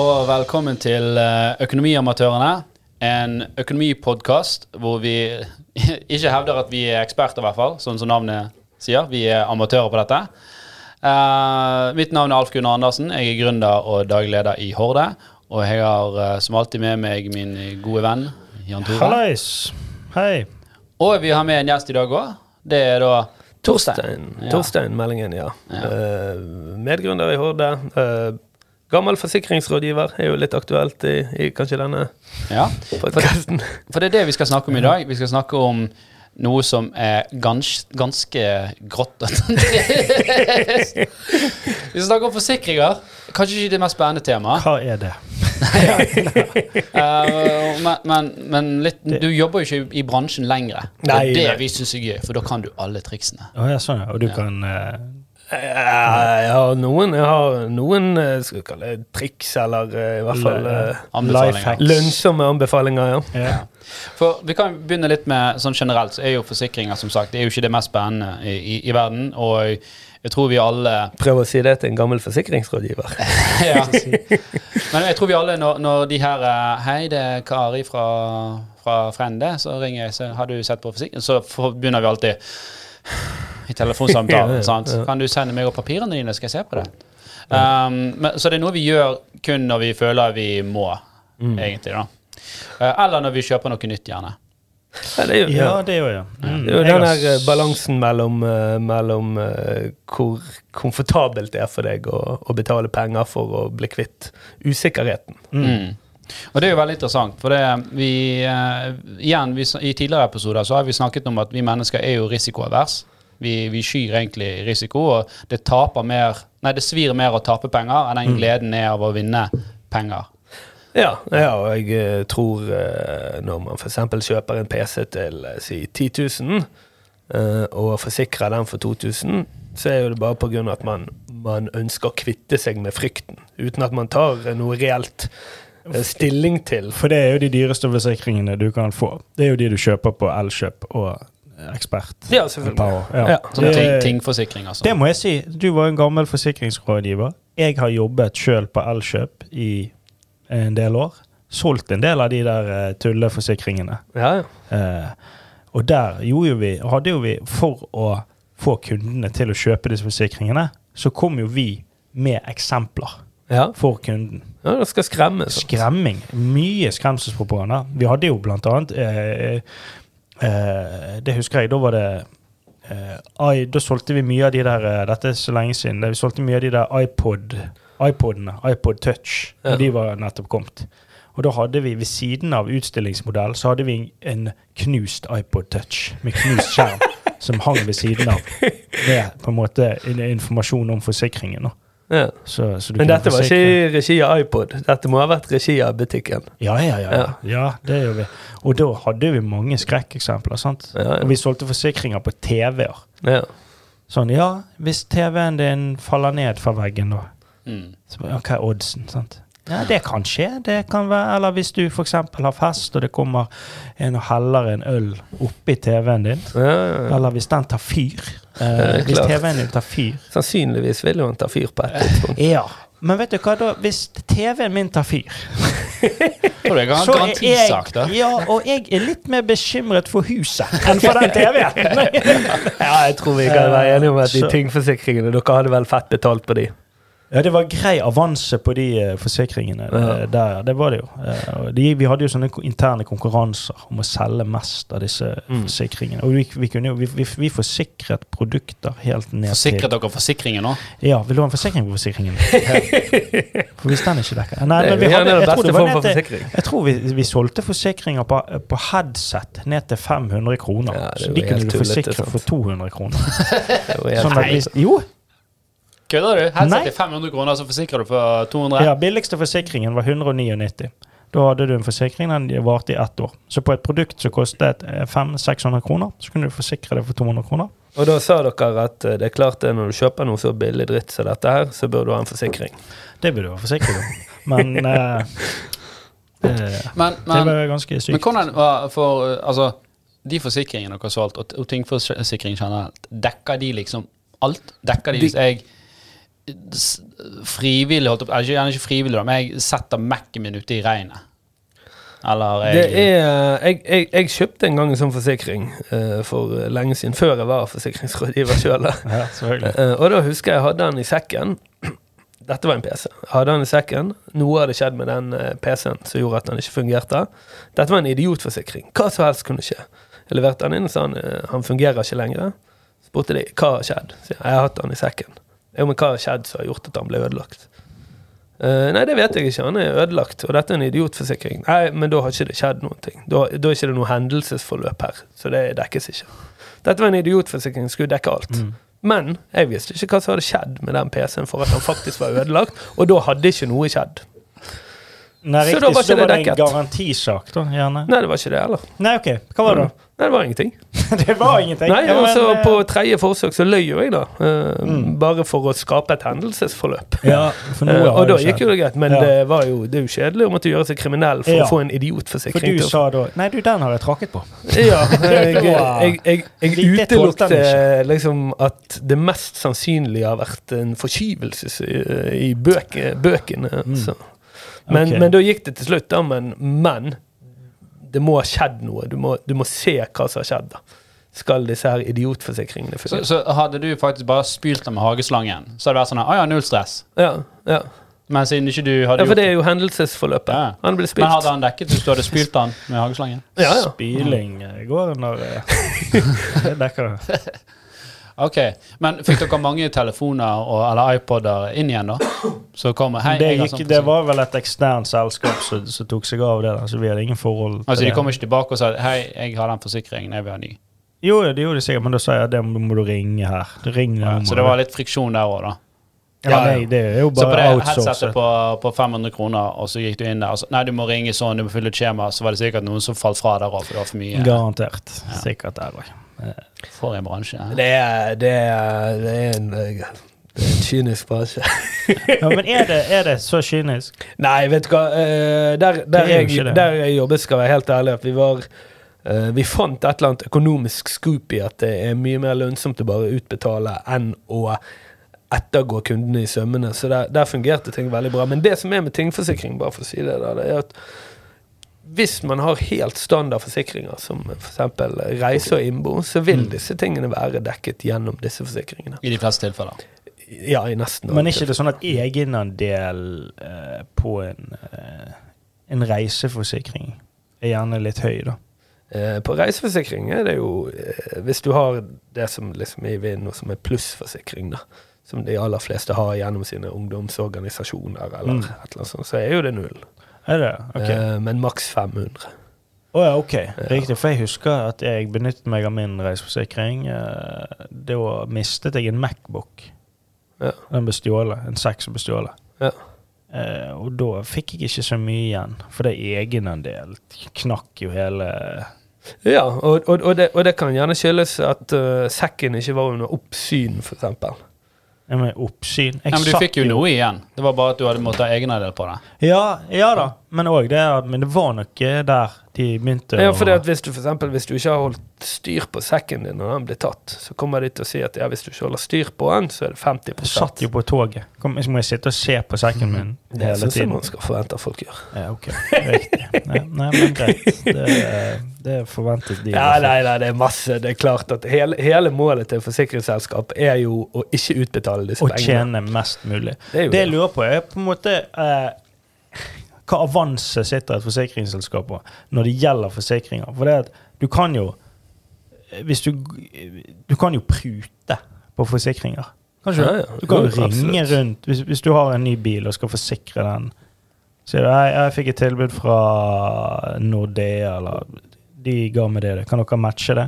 og velkommen til eh, Økonomiamatørene. En økonomipodkast hvor vi ikke hevder at vi er eksperter, i hvert fall, sånn som navnet sier. Vi er amatører på dette. Uh, mitt navn er Alf Gunnar Andersen. Jeg er gründer og daglig leder i Horde. Og jeg har eh, som alltid med meg min gode venn Jan Tore. Hallais. Hei. Og vi har med en gjest i dag òg. Det er da Torstein. Ja. Torstein Meldingen, ja. Ja. Uh, medgründer i Horde. Eh, gammel forsikringsrådgiver er jo litt aktuelt i, i kanskje denne Ja. podkasten. For det er det vi skal snakke om i dag. Vi skal snakke om noe som er gans, ganske grått. vi skal snakke om forsikringer. Kanskje ikke det mest spennende temaet. Hva er det? uh, men, men, men litt, du jobber jo ikke i, bransjen lenger. Det Nei, er det nei. vi syns er gøy, for da kan du alle triksene. Oh, ja, sånn, ja. Og du Ja. kan Eh, jeg har noen, jeg har noen eh, skal vi kalle det triks, eller eh, i hvert fall eh, Anbefalinger. Lønnsomme anbefalinger. ja. ja. For Vi kan begynne litt med sånn generelt, så er jo forsikringer som sagt, det er jo ikke det mest spennende i, i, i verden. Og jeg tror vi alle Prøv å si det til en gammel forsikringsrådgiver. ja. Men jeg tror vi alle, når, når de her eh, Hei, det er Kari fra, fra Frende. Så ringer jeg, så har du sett på forsikring? Så begynner vi alltid i telefonsamtalen. Ja, ja, sant? Kan du sende meg opp papirene dine, skal jeg se på det? Um, men, så det er noe vi gjør kun når vi føler vi må, Mm. egentlig. da. Eh, eller når vi kjøper noe nytt, gjerne. Ja, det gjør ja, ja. det gjør jeg. Mm. Det er jo den der eh, balansen mellom, eh, mellom eh, hvor komfortabelt det er for deg å, å betale penger for å bli kvitt usikkerheten. Mm. Og det er jo veldig interessant, for det, vi, uh, igjen, vi, i tidligere episoder så har vi snakket om at vi mennesker er jo risikoavers. Vi, vi skyr egentlig risiko, og det taper mer Nei, det svir mer å tape penger enn den gleden er av å vinne penger. Ja, ja og jeg eh, tror eh, når man f.eks. kjøper en PC til eh, si 10 000, eh, og forsikrer den for 2000, så er jo det bare pga. at man, man ønsker å kvitte seg med frykten, uten at man tar noe reelt stilling til. For det er jo de dyreste forsikringene du kan få. Det er jo de du kjøper på Elkjøp og Ekspert. Ja, selvfølgelig. Ja. Ja. Sånn ting, tingforsikring, altså. Det må jeg si. Du var en gammel forsikringsrådgiver. Jeg har jobbet sjøl på Elkjøp i en del år. Solgt en del av de der eh, tulleforsikringene. Ja, ja. Eh, og der gjorde jo vi, hadde jo vi For å få kundene til å kjøpe disse forsikringene, så kom jo vi med eksempler ja. for kunden. ja det skal skremme. sant? Skremming. Mye skremselspropaganda. Vi hadde jo blant annet eh, Det husker jeg. Da var det eh, i, Da solgte vi mye av de der eh, Dette er så lenge siden. Vi solgte mye av de der iPod iPodene. iPod Touch. Ja. De var nettopp kommet. Og da hadde vi ved siden av utstillingsmodell så hadde vi en knust iPod Touch med knust skjerm som hang ved siden av. Med på en måte informasjon om forsikringen. Ja. Så, så Men dette var ikke i regi av iPod. Dette må ha vært regi av butikken. Ja, ja, ja. ja. Ja. ja det gjør vi. Og da hadde vi mange skrekkeksempler. sant? Ja, ja. Og vi solgte forsikringer på TV-er. Ja. Sånn, ja, hvis TV-en din faller ned fra veggen, da. Mm. Så, hva er oddsen? sant? Ja, det kan skje. det kan være, Eller hvis du f.eks. har fest, og det kommer en og heller en øl oppi TV-en din. Ja, ja, ja. Eller hvis den tar fyr. Eh, hvis. TV-en din tar fyr. Sannsynligvis vil jo han ta fyr på et tidspunkt. Ja. Men vet du hva, da? Hvis TV-en min tar fyr Så er jeg. Ja, og jeg er litt mer bekymret for huset enn for den TV-en. Ja, jeg tror vi kan være enige om at de tingforsikringene Dere hadde vel fett betalt på de. Ja, det var grei avanse på de eh, forsikringene Ja. eh, der. Det var det jo. Eh, de, vi hadde jo sånne interne konkurranser om å selge mest av disse Mm. forsikringene. Og vi, vi, jo, vi, vi, vi forsikret produkter helt ned Forsikret dere forsikringen nå? Ja, du ha en forsikring på forsikringen? For hvis den ikke dekker Nei, men vi hadde, jeg tror det var ned til jeg tror vi, vi solgte forsikringer på, på headset ned til 500 kroner. Ja, så de kunne du forsikre for 200 kroner. Sånn at hvis, jo, Kødder du? Nei. Headset til 500 kroner, så forsikrer du for 200? ja, billigste forsikringen var 199. Da hadde du en forsikring, den varte i ett år. Så på et produkt som kostet eh, 500-600 kroner, så kunne du forsikre det for 200 kroner. Og da sa dere at eh, det er klart det når du kjøper noe så billig dritt som dette her, så bør du ha en forsikring. Det burde du ha forsikring om. Men eh, men, Men, det men, var ganske sykt. men hvordan var for Altså, de forsikringene dere har solgt, og, og tingforsikring generelt, dekker de liksom alt? Dekker de De- hvis jeg frivillig, holdt opp, ikke, gjerne ikke frivillig, da, men jeg setter Mac-en min ute i regnet. Eller jeg, Det er jeg, jeg, jeg kjøpte en gang en sånn forsikring uh, for lenge siden, før jeg var forsikringsrådgiver sjøl. Ja. Eh, og da husker jeg jeg hadde den i sekken. Dette var en PC. Jeg hadde den i sekken. Noe hadde skjedd med den uh, PC-en som gjorde at den ikke fungerte. Dette var en idiotforsikring. Hva som helst kunne skje. Jeg leverte den inn og sa han, eh, han fungerer ikke lenger. Spurte de hva har skjedd. Så jeg har hatt den i sekken. Jo, men hva har skjedd som har gjort at han ble ødelagt? Uh, nei, det vet jeg ikke. Han er ødelagt, og dette er en idiotforsikring. Nei, men da har ikke det skjedd noen ting. Da, da er ikke det noe hendelsesforløp her, så det dekkes ikke. Dette var en idiotforsikring, skulle dekke alt. Mm. Men jeg visste ikke hva som hadde skjedd med den PC-en for at han faktisk var ødelagt, og da hadde ikke noe skjedd. Nei, Så riktig, da var så det, var det det en dekket. garantisak, da, gjerne. Nei, det var ikke det heller. Nei, OK. Hva var det da? Nei, det var ingenting. det var ingenting. Nei, Ja, men, og så eh, På tredje forsøk så løy jo jeg, da. Uh, Mm. Bare for å skape et hendelsesforløp. Ja, for Eh, uh, og da gikk jo det greit, men Ja. det var jo det er jo kjedelig å måtte gjøre seg kriminell for Ja. å få en For idiotforsikring. du til å- sa da Nei, du, den har jeg tråkket på. Ja, jeg, jeg, jeg, jeg utelukket liksom at det mest sannsynlige har vært en forskyvelse i, i bøke, bøkene. Mm. Men, okay. men da gikk det til slutt, da. Men, men det må ha skjedd noe. Du må, du må se hva som har skjedd. da. Skal disse her idiotforsikringene så, fungere? så hadde du faktisk bare spylt den med hageslangen, så hadde det vært sånn Å ja, null stress. Ja, ja. Men siden ikke du hadde ja, for det er jo hendelsesforløpet. Ja. Han ble Men hadde han dekket hvis du hadde spylt den med hageslangen? Ja, ja. Spyling eh, går under eh, Det dekker det. Ok, Men fikk dere mange telefoner og, eller iPoder inn igjen, da? Så kom, Hei, Det, gikk, sånn det var vel et eksternt selskap som, som tok seg av det, da, så vi hadde ingen forhold til Altså, De kom ikke tilbake og sa Hei, jeg har den forsikringen, jeg vil ha ny. Jo, det gjorde de sikkert, men da sa jeg at det må du ringe her. Ring Ja, så det var litt friksjon der òg, da. ja, nei, det er jo bare Så på det headsetet på, på 500 kroner, og så gikk du inn der og så Nei, du må ringe sånn, du må fylle et skjema, så var det sikkert noen som falt fra der òg, for det var for mye. Garantert. Ja. Sikkert der òg. For en bransje. ja. Det er, det er, det er en det er en kynisk bransje. Ja, men er det, er det så kynisk? Nei, vet du hva. eh, der, der, er jeg, der jeg jobbet, skal jeg være helt ærlig, at vi var eh, Vi fant et eller annet økonomisk scoop i at det er mye mer lønnsomt å bare utbetale enn å ettergå kundene i sømmene. Så der, der fungerte ting veldig bra. Men det som er med tingforsikring, bare for å si det, da, det er at hvis man har helt standard forsikringer, som f.eks. reise og innbo, så vil Mm. disse tingene være dekket gjennom disse forsikringene. I de fleste tilfeller. Ja, i nesten Men er ikke det sånn at egenandel eh, på en, eh, en reiseforsikring er gjerne litt høy, da? Eh, På reiseforsikring er det jo eh, Hvis du har det som liksom er i vinden, og som er plussforsikring, da, som de aller fleste har gjennom sine ungdomsorganisasjoner, eller Mm. et eller annet sånt, så er jo det null. Er det? Ok. Eh, men maks 500. Å ja, ok. Riktig. For jeg husker at jeg benyttet meg av min reiseforsikring. Eh, Da mistet jeg en Macbook. Ja. Den ble stjålet. En seks ble stjålet. Ja. Eh, og da fikk jeg ikke så mye igjen, for det egenandel knakk jo hele Ja, og, og, og, det, og det kan gjerne skyldes at uh, sekken ikke var under oppsyn, ja, med oppsyn. Jeg men du satt fikk jo noe igjen. Det var bare at du hadde måttet ha egenandel på det. Ja, ja da, men òg det at Men det var nok eh, der de begynte å Ja, for det at hvis du for eksempel, hvis du ikke har holdt styr på sekken din når den blir tatt, så kommer de til å si at ja, hvis du ikke holder styr på den, så er det 50 Jeg satt jo på toget. Kom, så må jeg sitte og se på sekken min Det hele syns jeg man skal forvente at folk gjør. Ja, ok. Riktig. Nei, nei men greit. Det, det forventes de. Ja, nei, nei, det er masse. Det er klart at hele, hele målet til forsikringsselskap er jo å ikke utbetale disse pengene. tjene mest mulig. Det Det jeg lurer på, er på en måte eh, hva avanse sitter et forsikringsselskap på når det gjelder forsikringer. For det at du kan jo Hvis du Du kan jo prute på forsikringer. Kanskje, Ja, du? ja. Du kan jo ringe rundt hvis, hvis du har en ny bil og skal forsikre den. Sier du jeg, jeg fikk et tilbud fra Nordea, eller de ga meg det. Kan dere matche det?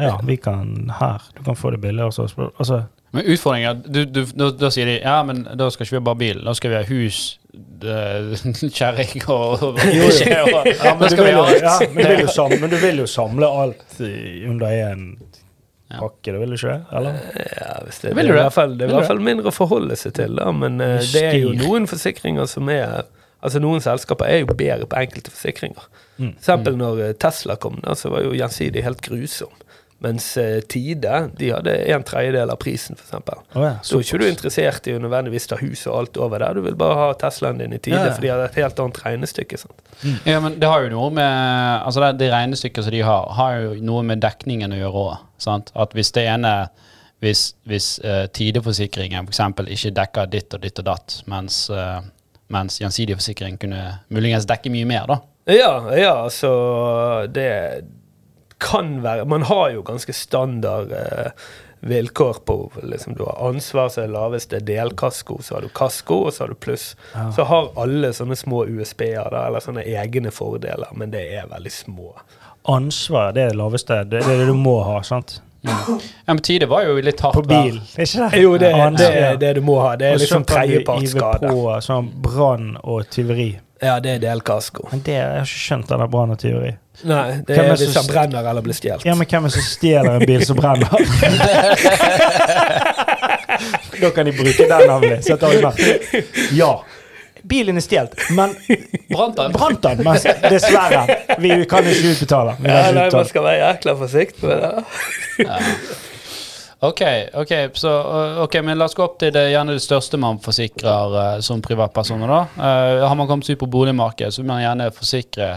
Ja, vi kan her. Du kan få det billigere hos oss. Altså, Men utfordringen du, du, da, da sier de ja, men da skal ikke vi ha bare bil, da skal vi ha hus, kjerring og, og. Ja, men, ja, men, du vil jo samle, men du vil jo samle alt i- under én Ja. pakke, det vil du ikke? Eller? Ja, hvis det, Vil det er i hvert fall, det er i hvert fall mindre å forholde seg til, da. Men uh, det er jo noen forsikringer som er Altså Noen selskaper er jo bedre på enkelte forsikringer. Mm. For eksempel når eh, Tesla kom, da, så var jo Gjensidig helt grusom. Mens eh, Tide de hadde en tredjedel av prisen, f.eks. Oh, ja, Så er ikke du interessert i å nødvendigvis ta hus og alt over der. Du vil bare ha Teslaen din i tide, Ja, ja. for de har et helt annet regnestykke. Sant? Ja, men det har jo noe med Altså det, det regnestykket som de har, har jo noe med dekningen å gjøre òg. At hvis det ene Hvis, hvis eh, tideforsikringen f.eks. ikke dekker ditt og ditt og datt, mens, uh, mens gjensidig forsikring kunne muligens dekke mye mer, da. Ja, ja, altså Det kan være Man har jo ganske standard eh, vilkår på liksom, Du har ansvar som er laveste delkasko, så har du kasko, og så har du pluss. Ja. Så har alle sånne små USB-er, da, eller sånne egne fordeler, men det er veldig små. Ansvar det er det laveste. Det det er det du må ha, sant? Ja, men Tide var jo litt hardt På bil. Ikke det? Jo, det er det, er det du må ha. Det er Og så liksom kan du hive tredjepartsskade. på sånn brann og tyveri. Ja, det er delkasko. Men det jeg har ikke skjønt denne brann og. Nei, det Hvem er hvis han brenner eller blir stjålet. Ja, men hvem er det som stjeler en bil som brenner? da kan de bruke den navnet. Ja. Bilen er stjålet, men Brant den? Men dessverre, vi kan ikke utbetale. Vi Ja, nei, man skal være jækla forsiktig med det. Ok, ok, så, okay, men la oss gå opp til det gjerne det største man forsikrer uh, som privatpersoner. da. Uh, har man kommet ut på boligmarkedet, så vil man gjerne forsikre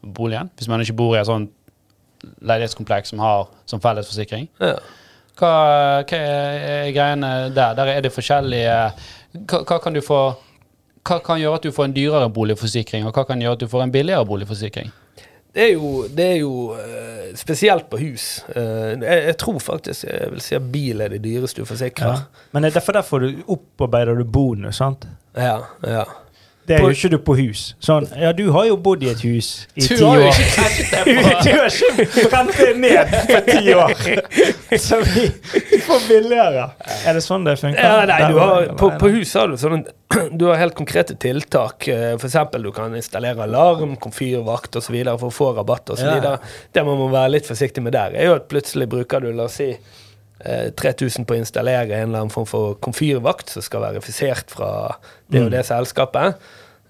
boligen. Hvis man ikke bor i et sånt leilighetskompleks som har som fellesforsikring. Ja. Hva, hva er greiene der? Der er det forskjellige hva, hva kan du få hva kan gjøre at du får en dyrere boligforsikring, og hva kan gjøre at du får en billigere boligforsikring? Det er jo, det er jo eh, spesielt på hus. Eh, jeg, jeg tror faktisk jeg vil si at bil er det dyreste du Ja. forsikrer. Men det er derfor, derfor du opparbeider du bonus, sant? Ja, ja. Det er jo ikke du på hus. Sånn, ja, du har jo bodd i et hus i ti jo år. Du har ikke brent det ned på ti år! Så vi får billigere. Er det sånn det funker? Ja, nei, du har, på, på hus har du sånne Du har helt konkrete tiltak. F.eks. For eksempel du kan installere alarm, komfyrvakt osv. for å få rabatt osv. Ja. Det må være litt forsiktig med der. er jo at plutselig bruker du, la oss si eh, 3000 på å installere en eller annen form for komfyrvakt som skal verifisert fra det og det selskapet.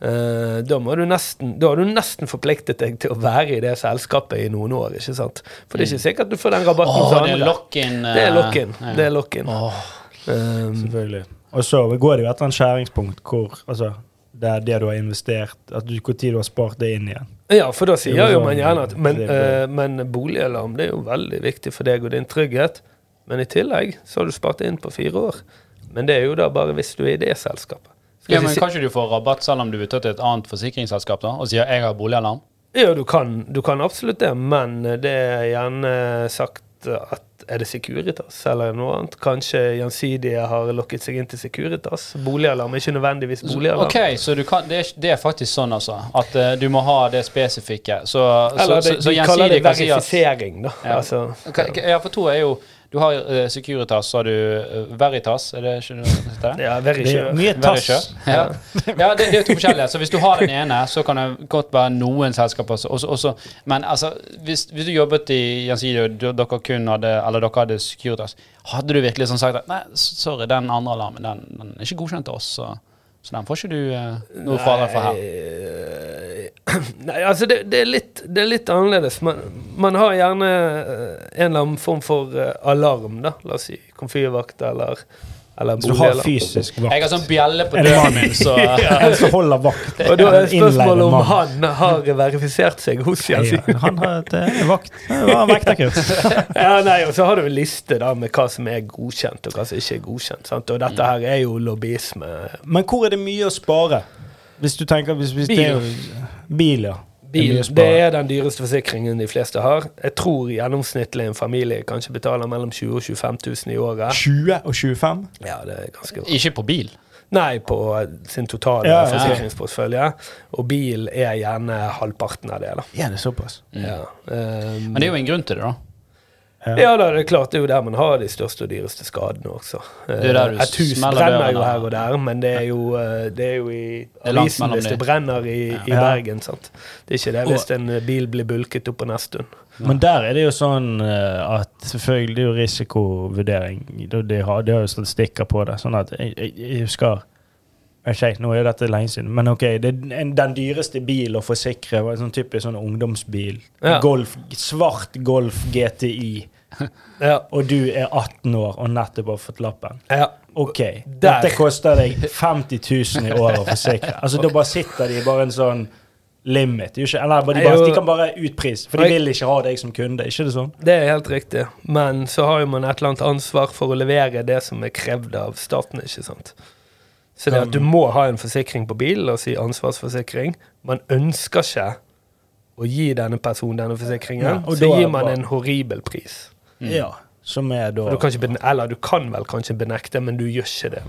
Eh, da, må du nesten, da har du nesten forpliktet deg til å være i det selskapet i noen år. ikke sant? For det er ikke sikkert du får den rabatten Åh, det er lock-in. Det er lock-in. eh, Det er lock-in. Um, Selvfølgelig. Og så går det jo etter en skjæringspunkt hvor altså, det er det du har investert at du, Hvor tid du har spart det inn igjen. Ja, for da sier jo sånn, man gjerne at Men, uh, men boligalarm det er jo veldig viktig for deg og din trygghet. Men i tillegg så har du spart inn på fire år. Men det er jo da bare hvis du er i det selskapet. Ja, men Kanskje du får rabatt selv om du bytter til et annet forsikringsselskap da, og sier 'jeg har boligalarm'? Ja, du kan, du kan absolutt det, men det er gjerne sagt at er det Securitas eller noe annet? Kanskje Gjensidige har lokket seg inn til Securitas? Boligalarm er ikke nødvendigvis boligalarm. Ok, så du kan, det, er, det er faktisk sånn, altså. At uh, du må ha det spesifikke. Så, Eller så, det, så, så de kaller det verifisering, da. Ja. Altså, Ja, for to er jo Du har uh, Securitas, så har du uh, Veritas, er det ikke noe som heter det? ja, er sure. mye tass. Ja, ja det, det er to forskjellige. Så hvis du har den ene, så kan det godt være noen selskaper også. også, også Men altså, hvis, hvis du jobbet i Gjensidige, og dere kun hadde Eller dere hadde Securitas, hadde du virkelig sånn sagt at Nei, sorry, den andre alarmen, den, den er ikke godkjent til oss, så, så den får ikke du uh, noe fare for her. Nei, Nei, altså det, det, er litt, det er litt annerledes. Man, man har gjerne eh, en eller annen form for eh, alarm, da. La oss si komfyrvakt eller, eller Så du har fysisk vakt? Jeg har sånn bjelle på døren min, så En som holder vakt. Og da er spørsmålet om han har verifisert seg hos Ja, Gjensidige. han har et eh, vakt. Det var en vekterkurs. Ja, nei, og så har du en liste da med hva som er godkjent, og hva som ikke er godkjent. Sant? Og dette her er jo lobbyisme. Men hvor er det mye å spare? Hvis du tenker hvis, hvis Bil. Det er bil, ja. Det Bil, det er den dyreste forsikringen de fleste har. Jeg tror gjennomsnittlig en familie kanskje betaler mellom 20 og 25 000 i året. 20 og 25? Ja, det er ganske bra. ikke på bil. Nei, på sin totale Ja, ja. forsikringsportefølje. Og bil er gjerne halvparten av det, da. Ja, det er såpass. Ja. Um, Men det er jo en grunn til det, da. Ja. ja, da, det er klart, det er jo der man har de største og dyreste skadene også. er der du Et hus brenner jo her og der, men det er jo, eh, det er jo i er avisen hvis det brenner i, i Ja. Bergen. sant? Det er ikke det hvis en bil blir bulket opp på Nesttun. Men der er det jo sånn eh, at selvfølgelig det er jo risikovurdering. Det, det, har, de har jo statistikker på det. Sånn at jeg, jeg, jeg husker Ok, nå er dette lenge siden, men ok, det, er en, den dyreste bil å forsikre var en sånn typisk sånn ungdomsbil. Ja. Golf, svart Golf GTI Ja. og du er 18 år og nettopp har fått lappen. ja. OK, Der. dette koster deg 50 000 i året å forsikre. Altså, da bare sitter de bare en sånn limit. eller bare, de, bare, de kan bare utprise, for de vil ikke ha deg som kunde. Ikke det sånn? Det er helt riktig. Men så har jo man et eller annet ansvar for å levere det som er krevd av staten, ikke sant. Så det at du må ha en forsikring på bil, la oss si ansvarsforsikring Man ønsker ikke å gi denne personen denne forsikringen, Ja, og så gir man en horribel pris. Ja. Som er da du kan ikke, bene- eller du kan vel kanskje benekte, men du gjør ikke det.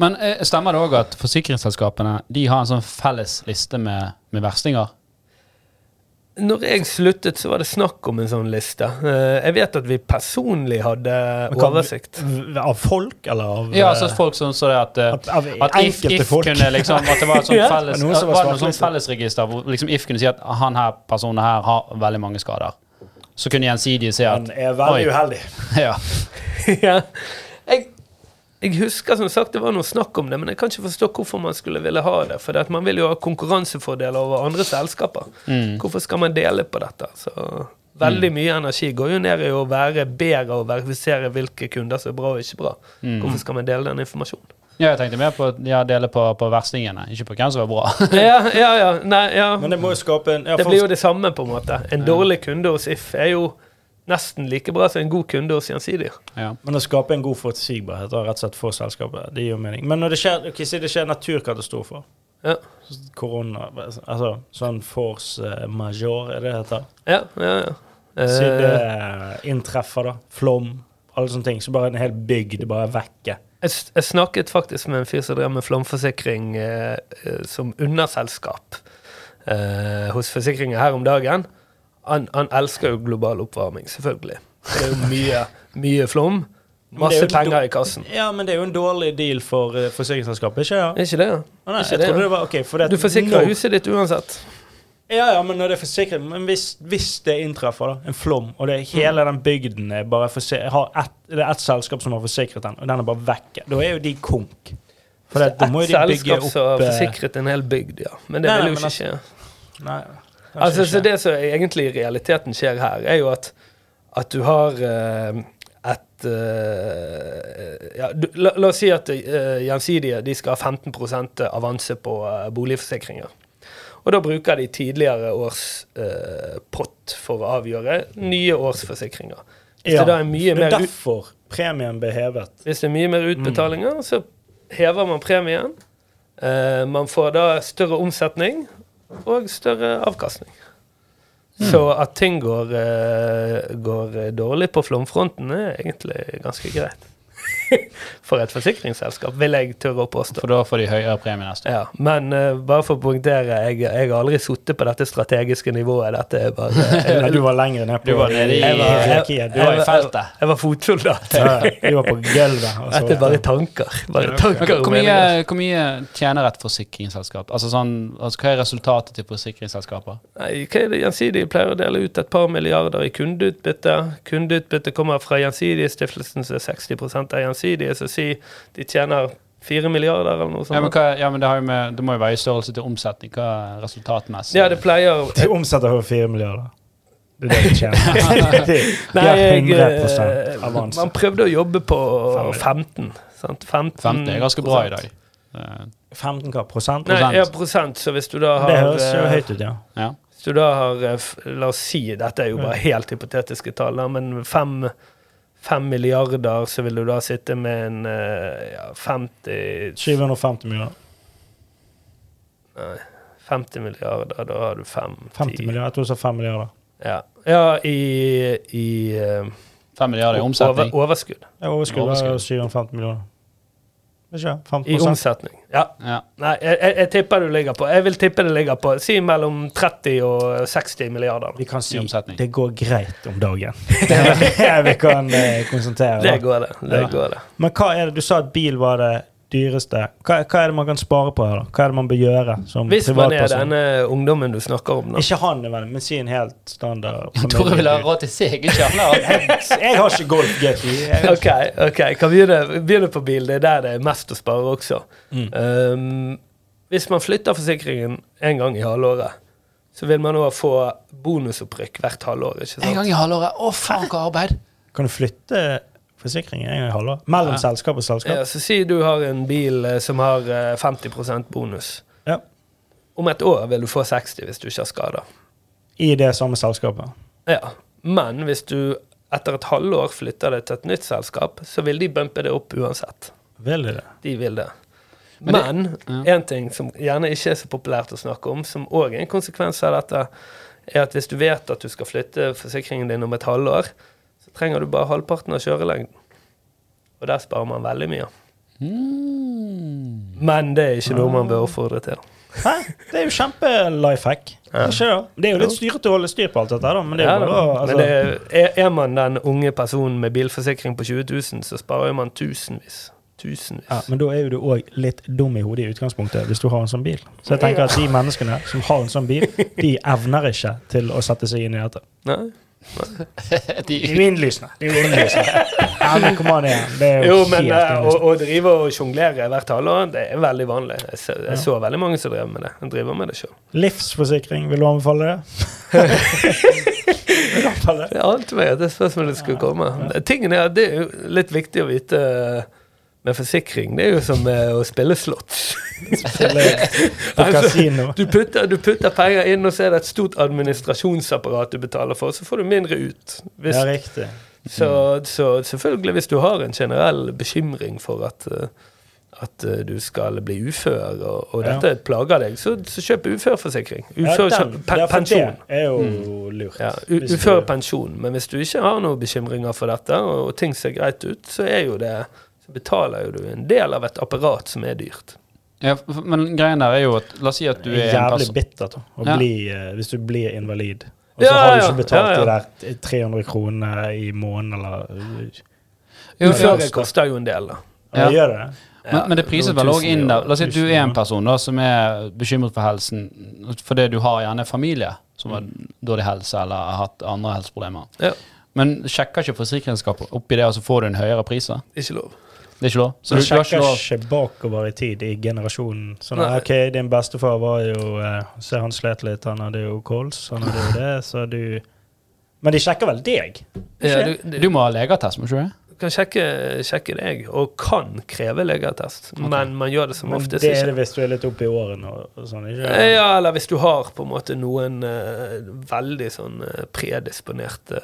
Men eh, stemmer det òg at forsikringsselskapene de har en sånn felles liste med, med verstinger? Når jeg sluttet, så var det snakk om en sånn liste. Eh, Jeg vet at vi personlig hadde kan- oversikt. Av folk, eller av Ja, eh, altså folk som så det at, at, Av- av at if, if kunne liksom At det var et sånt felles Noen som var Var sånt fellesregister hvor liksom If kunne si at han her personen her har veldig mange skader. Så kunne gjensidige si at Han er veldig Oi. uheldig. ja. ja. jeg, jeg husker som sagt det var noe snakk om det, men jeg kan ikke forstå hvorfor man skulle ville ha det. For det man vil jo ha konkurransefordeler over andre selskaper. Mm. Hvorfor skal man dele på dette? Så Veldig mye energi går jo ned i å være bedre og verifisere hvilke kunder som er bra og ikke bra. Mm. Hvorfor skal man dele den informasjonen? ja, jeg tenkte mer på ja, dele på, på verstingene, ikke på hvem som var bra. ja, ja, ja. Nei, ja. Men det må jo skape en ja, Det blir jo det samme, på en måte. En dårlig kunde hos If er jo nesten like bra som en god kunde hos Gjensidige. ja. Men å skape en god forutsigbarhet og rett og slett for selskapet, det gir jo mening. Men når det skjer, ok, si det skjer naturkatastrofer, Ja, korona, altså sånn force major, er det det heter? ja, ja. ja. Si Eh, det eh, inntreffer, da. Flom, alle sånne ting. Så bare en hel bygd bare er vekke. Jeg, jeg snakket faktisk med en fyr som drev med flomforsikring eh, eh, som underselskap eh, hos forsikringer her om dagen. Han, han elsker jo global oppvarming, selvfølgelig. Det er jo mye, mye flom. Er Masse penger i kassen. Ja, men det er jo en dårlig deal for uh, forsikringsselskapet, ikke ja? Er ikke det? Å, nei, Ikke det, ja. det var okay, For det, Du forsikrer når- huset ditt uansett. Ja, ja, men når det er forsikret Men hvis, hvis det inntreffer, da, en flom, og det, hele den bygden er bare har et, Det er ett selskap som har forsikret den, og den er bare vekke, da er jo de konk. For det, da må jo de bygge selskap som har eh, forsikret en hel bygd, ja. Men det Nei, vil jo ikke altså- skje. Nei, kanskje Altså, så det som egentlig i realiteten skjer her, er jo at, at du har uh, et uh, ja, du, la, la oss si at uh, Gjensidige de skal ha 15% avanse på boligforsikringer. Og da bruker de tidligere års pott for å avgjøre nye årsforsikringer. Hvis det da er mye det mer er derfor premien ble hevet. hvis det er mye mer utbetalinger, så hever man premien. Uh, man får da større omsetning og større avkastning. Så at ting går, eh, går dårlig på flomfronten, er egentlig ganske greit. For et forsikringsselskap, vil jeg tørre å påstå. For da får de høyere premie neste år. Ja, men uh, bare for å poengtere, jeg, jeg har aldri sittet på dette strategiske nivået. Dette er bare Ja, du var lenger ned på Du var nede i- jeg var, jeg, hierarkiet. Du var i feltet. jeg var fotsoldat. Ja, du var på gulvet. Dette er bare tanker. Bare tanker Hvor mye, hvor mye tjener et forsikringsselskap? Altså sånn, altså Hva er resultatet til forsikringsselskaper? Nei, hva er det Gjensidige pleier å dele ut et par milliarder i kundeutbytte? Kundeutbytte kommer fra Gjensidige-stiftelsen, som er 60 av Gjensidige, så si de tjener 4 milliarder eller noe Ja, men, sånt. hva, ja, men det, har jo med, det må jo være i størrelse til omsetning. Hva er resultatmessig? Ja, det pleier De omsetter over 4 milliarder. Det er det de tjener. De, de Nei, har jeg, 100 eh, avanse. man prøvde å jobbe på 15. 15. Sant? 15, 50 er ganske bra i dag. Eh, 15 hva? Prosent? Nei, ja, prosent. Så hvis du da Det høres jo eh, høyt ut, ja. Ja. Hvis du da har eh, La oss si, dette er jo bare helt hypotetiske tall, men fem, fem milliarder, så vil du da sitte med en eh, ja, 50 750 milliarder. Nei, 50 milliarder, da har du 5 50 milliarder. Jeg tror du sa 5 milliarder. Ja, ja i, i eh, 5 milliarder i omsetning. over, overskudd. Ja, Overskudd Overskudd. jo 750 millioner. Ikke 15 I omsetning. Ja. Ja. Nei, jeg, jeg, jeg tipper du ligger på Jeg vil tippe det ligger på Si mellom 30 og 60 milliarder. Vi kan si omsetning. det går greit om dagen. Det er det vi kan eh, konsentrere. Det går det. det, Ja. går det. Men hva er det, du sa at bil var det dyreste. Hva, hva er det man kan spare på her, da? Hva er det man bør gjøre som Hvis man er denne ungdommen du snakker om, da. Ikke han men si en helt standard Tore vil ha råd til seg, ikke han Jeg har ikke Golf GT. Jeg, Ok, ok, kan begynne, begynne på bil. Det er der det er mest å spare også. Mm. Um, hvis man flytter forsikringen en gang i halvåret, så vil man òg få bonusopprykk hvert halvår. ikke sant? En gang i halvåret. Å, faen, hva arbeid! Kan du flytte forsikringen en gang i halvåret? Mellom Ja. selskap og selskap? Ja, så Si du har en bil eh, som har eh, 50% bonus. Ja. Om et år vil du få 60 hvis du ikke har skader. I det samme selskapet? Ja. Men hvis du etter et halvår flytter det til et nytt selskap, så vil de bumpe det opp uansett. Vil de det? De vil det. Men det- ja. en ting som gjerne ikke er så populært å snakke om, som òg er en konsekvens av dette, er at hvis du vet at du skal flytte forsikringen din om et halvår, trenger du bare halvparten av kjørelengden. Og der sparer man veldig mye. Mm. Men det er ikke noe man bør oppfordre til. Hæ? Det er jo kjempe-life hack. Ja. Det? Det er jo litt styrete å holde styr på alt dette, da. Men det er Ja, jo da. bare altså, Men det er, er man den unge personen med bilforsikring på 20 000, så sparer man tusenvis. Tusenvis. ja, Men da er jo du òg litt dum i hodet i utgangspunktet, hvis du har en sånn bil. Så jeg tenker at de menneskene som har en sånn bil, de evner ikke til å sette seg inn i dette. Nei? De er jo innlysende. De er jo innlysende. Ja, men kom an igjen. Det er jo, Jo, men helt eh, å, å drive og sjonglere hvert halvår, det er veldig vanlig. Jeg, så, jeg så veldig mange som drev med det. Jeg driver med det sjøl. Livsforsikring, vil du anbefale det? vil du anbefale det? Det ante meg at det spørsmålet skulle komme. Tingen er, Det er jo litt viktig å vite eh, med forsikring. Det er jo som med å spille slotts. Altså. Du putter, du putter penger inn, og så er det et stort administrasjonsapparat du betaler for. Så får du mindre ut. Hvis, Ja, riktig. så, så selvfølgelig, hvis du har en generell bekymring for at eh, at eh, du skal bli ufør, og, og Ja. dette plager deg, så, så kjøp uførforsikring. Ja, Ufør, den- pe ja. Det er jo lurt. Ja, Uførepensjon. Men hvis du ikke har noen bekymringer for dette, og, og ting ser greit ut, så er jo det så betaler jo du en del av et apparat som er dyrt. Ja, men greien der er jo at La oss si at du Det er er en jævlig bittert Ja. bli, eh, hvis du blir invalid. Og så Ja, har du ikke betalt ja, ja. de der 300 kronene i måneden, eller Jo, Uføre ja. koster jo en del, da. Ja, Ja. gjør det? Men, men det prises vel òg inn der. La oss si at du er en person da som er bekymret for helsen fordi du har gjerne familie som har dårlig helse eller har hatt andre helseproblemer. Ja, Men sjekker ikke forsikringsselskapet oppi det, og så får du en høyere pris? da? ikke lov. Det er ikke lov? Så Så du, du sjekker ikke ikke bakover i tid i generasjonen. Sånn Nei. OK, din bestefar var jo eh, Se, han slet litt, han hadde jo kols, han hadde jo det, så du Men de sjekker vel deg? Ja, du, du, Du må ha legeattest, må ikke du det? kan sjekke, sjekke deg, og kan kreve legeattest, men man gjør det som Men oftest det er det hvis du er litt oppe i årene og, og sånn, ikke Ja, eller hvis du har på en måte noen uh, veldig sånn eh, predisponerte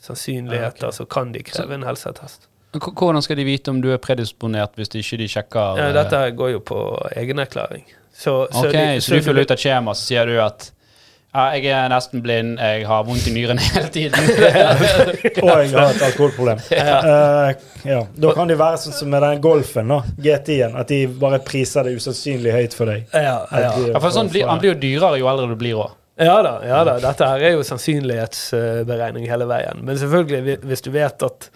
sannsynligheter, Ja, okay. så kan de kreve en helseattest. Hvordan skal de vite om du er predisponert hvis de ikke de sjekker Ja, eh, dette går jo på egenerklæring. Så, så Ok, de- så du fyller ut et skjema, så sier du at ja, jeg er nesten blind, jeg har vondt i nyrene hele tiden. Og jeg har et alkoholproblem. Eh, ja. Da kan det være sånn som med den Golfen, da, GTI-en, at de bare priser det usannsynlig høyt for deg. Ja, ja. De- Ja, for sånn blir, han blir jo dyrere jo eldre du blir òg. Ja da, ja da. Dette her er jo sannsynlighetsberegning hele veien. Men selvfølgelig, hvis du vet at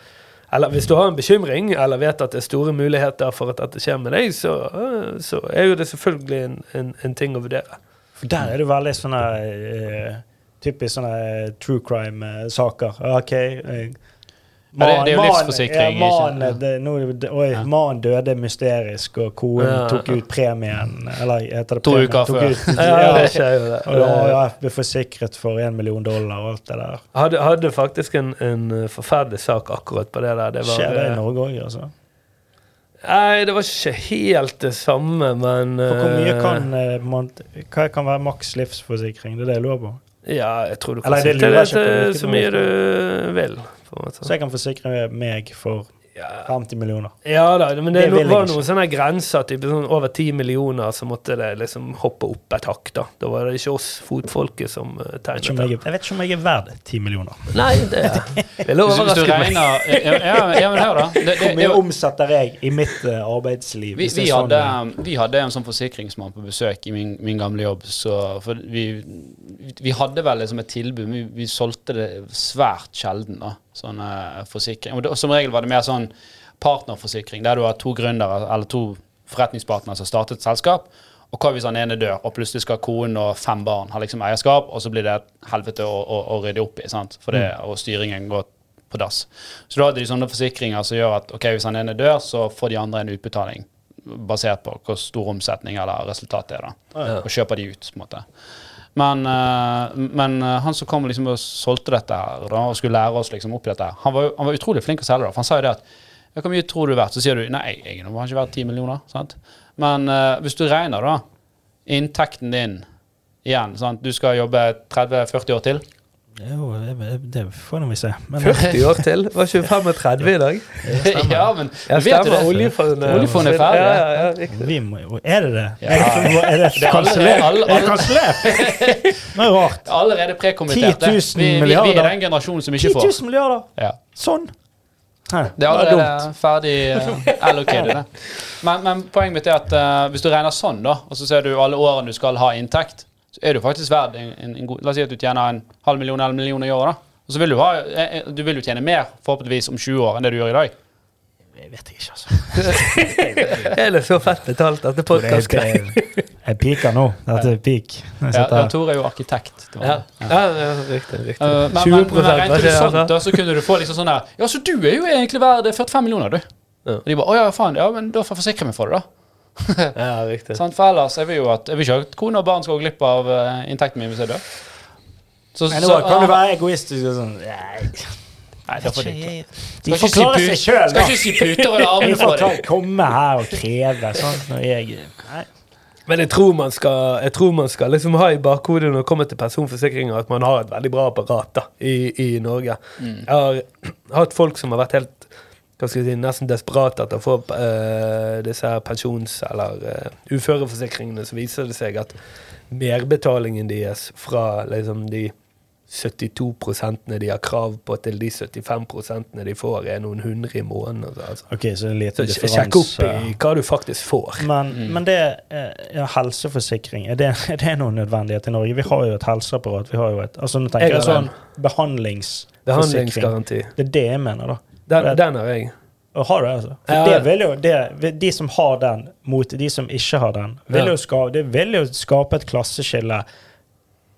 Eller hvis du har en bekymring, eller vet at det er store muligheter for at dette skjer med deg, så, øh, så er jo det selvfølgelig en, en, en ting å vurdere. For der er det veldig sånne uh, Typisk sånne true crime-saker. OK. eh, Ja, det- det er jo mannen- livsforsikring, Man, det, oi, døde mysterisk, og konen Ja. tok ut premien. Eller heter det To uker før. Ut, Ja, ja, det skjer jo det. og da ja, ble forsikret for én million dollar og alt det der. Hadde, hadde faktisk en, en forferdelig sak akkurat på det der. Det var, Skjer det i eh, Norge òg, altså? Nei, det var ikke helt det samme, men For hvor mye eh, kan eh, man, Hva kan være maks livsforsikring? Det er det jeg lurer på. Ja, jeg tror du kan Eller, det det, det så mye du vil. På en måte. Så jeg kan forsikre meg for Ja. 50 millioner. Ja da, men det, Det no, var noen sånne grenser. Typ, sånn over 10 millioner, så måtte det liksom hoppe opp et hakk. Da Da var det ikke oss fotfolket som uh, Jeg tegnet det. jeg vet ikke om jeg er verd 10 millioner. Nei, det ville overrasket meg. ja, ja, ja, men hør, da. Det, det, Hvor mye omsetter jeg i mitt uh, arbeidsliv? vi, vi, er sånn, hadde, vi hadde en sånn forsikringsmann på besøk i min, min gamle jobb. Så for vi, vi hadde vel liksom et tilbud, men vi, vi solgte det svært sjelden. da, sånne forsikring. Og som regel var det mer sånn partnerforsikring, der du har to gründere eller to forretningspartnere som startet et selskap. Og hva hvis han ene dør, og plutselig skal konen og fem barn ha liksom eierskap, og så blir det et helvete å, å, å rydde opp i, sant? For det, og styringen går på dass. Så da hadde de sånne forsikringer som gjør at ok, hvis han ene dør, så får de andre en utbetaling basert på hvor stor omsetning eller resultat det er. da. Og kjøper de ut, på en måte. Men, eh, men eh, han som kom liksom og solgte dette her, og skulle lære oss liksom opp i dette, han var, han var utrolig flink å selge det. For han sa jo det at Hvor mye tror du er verdt? Så sier du nei, jeg har ikke verdt 10 millioner. sant? Men uh, hvis du regner da inntekten din igjen sant? Du skal jobbe 30-40 år til. Jo, det, det får vi se. Men 40 år til? Var ikke 35 i dag? ja, men Ja, du vet jo det. Oljefondet Oljefondet er ferdig. Ja, ja, ja, vi må, jo- er det det? Ja. Er det, er er kansellert? Er det er rart. Allerede prekommentert. 10 000 Vi, vi, vi er den generasjonen som ikke får. 10 000 milliarder! Ja. Sånn. Hæ, Det er allerede ferdig uh, allocated. Men, men poenget mitt er at uh, hvis du regner sånn, da, og så ser du alle årene du skal ha inntekt, så er du faktisk verd en, en, en god La oss si at du tjener en halv million eller en million i året. Og så vil du, ha, eh, eh, du vil jo tjene mer forhåpentligvis om 20 år enn det du gjør i dag. Jeg vet ikke, altså. Er det så fett betalt, at Det er- podkast-greiet? er- Jeg piker nå. Dette er peak. Ja, ja, Tor er jo arkitekt. Det var Ja, det. ja, ja, riktig. riktig. Uh, men, 20 men, men sånt, altså? da, så kunne du få liksom sånn her Ja, så du er jo egentlig verd 45 millioner, du. Ja. Og de bare Å ja, faen. Ja, men da får jeg forsikre meg for det, da. Ja, riktig. Sånn, For ellers jeg vil jo at Jeg vil ikke at kone og barn skal gå glipp av uh, inntekten min hvis jeg dør. Så, Men så- nå kan du ah, være egoistisk og sånn Nei, Nei, da får de. De pu- seg sjøl, Skal ikke si puter eller armer for deg. komme her og kreve sånn når jeg Nei. Men jeg tror man skal, jeg tror man skal liksom ha i bakhodet når det kommer til personforsikringer, at man har et veldig bra apparat da, i, i Norge. Mm. Jeg har hatt folk som har vært helt hva skal jeg si, nesten desperat etter å få uh, disse her pensjons- eller uh, uføreforsikringene, så viser det seg at merbetalingen deres fra liksom de 72 de har krav på, til de 75 de får, er noen hundre i måneden. Altså. OK, så en Så sjekk opp i hva du faktisk får. Men, Mm. men det eh, ja, helseforsikring, er det, er det noen nødvendighet i Norge? Vi har jo et helseapparat. vi har jo et, altså Nå tenker Jeg jeg, sånn behandlingsforsikring. Behandlingsgaranti. Det er det jeg mener, da. Den, den har jeg. Og har du altså? For Ja. jo, det, De som har den, mot de som ikke har den, vil Ja. jo skape, det vil jo skape et klasseskille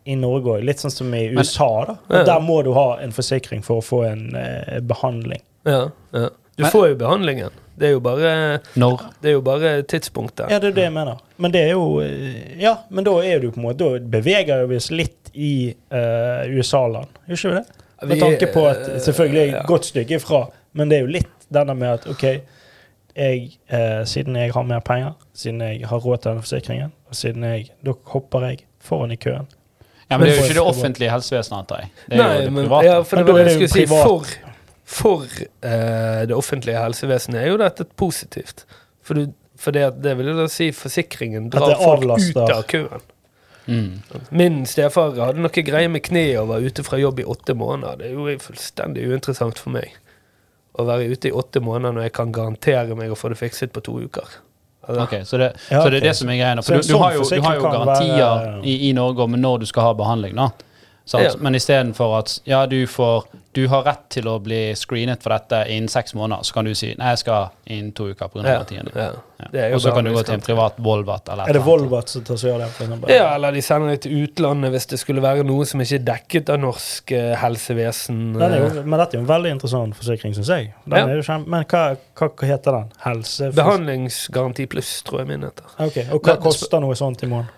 i Norge òg. Litt sånn som i Men- USA. da. Ja. Der må du ha en forsikring for å få en eh, behandling. Ja, ja. Du Men- får jo behandlingen. Det er jo bare, Når? det er jo bare tidspunktet. Ja, det er det jeg mener. Men det er jo eh, Ja, men da er du på en måte Da beveger vi oss litt i uh, USA-land, gjør ikke vi det? Med tanke på at selvfølgelig er et godt stykke ifra, men det er jo litt denne med at OK, jeg, eh, siden jeg har mer penger, siden jeg har råd til denne forsikringen, og siden jeg Da hopper jeg foran i køen. Ja, men det er jo ikke det offentlige helsevesenet, antar jeg. Det er Nei, jo det men, private. ja, for Men det var det jeg det skulle si. For, for eh, det offentlige helsevesenet er jo dette positivt. For, du, for det, det vil jo da si forsikringen drar folk ut av køen. Mm. Min stefar hadde noe greier med kneet og var ute fra jobb i åtte måneder. Det er jo fullstendig uinteressant for meg å være ute i åtte måneder når jeg kan garantere meg å få det fikset på to uker. Okay, Ok, så det, Ja, så det er det som er greia. For du, du, sånn har jo, du har jo garantier være- i, i Norge om når du skal ha behandling. da. Sant? Ja. Men istedenfor at ja, du, får, du har rett til å bli screenet for dette innen seks måneder, så kan du si nei, jeg skal innen to uker pga. ja, garantien. din. ja. Ja. Og så kan du gå til en privat Volvat eller Er det. Volvat som tar seg av det? for? Ja, eller de sender det til utlandet hvis det skulle være noe som ikke er dekket av norsk eh, helsevesen. Er jo, men dette er jo en veldig interessant forsikring, syns jeg. Den Ja. er jo kjempe, men hva, hva, hva heter den? Helse... Behandlingsgaranti pluss, tror jeg min heter. Ok, Og hva koster noe sånt i måneden?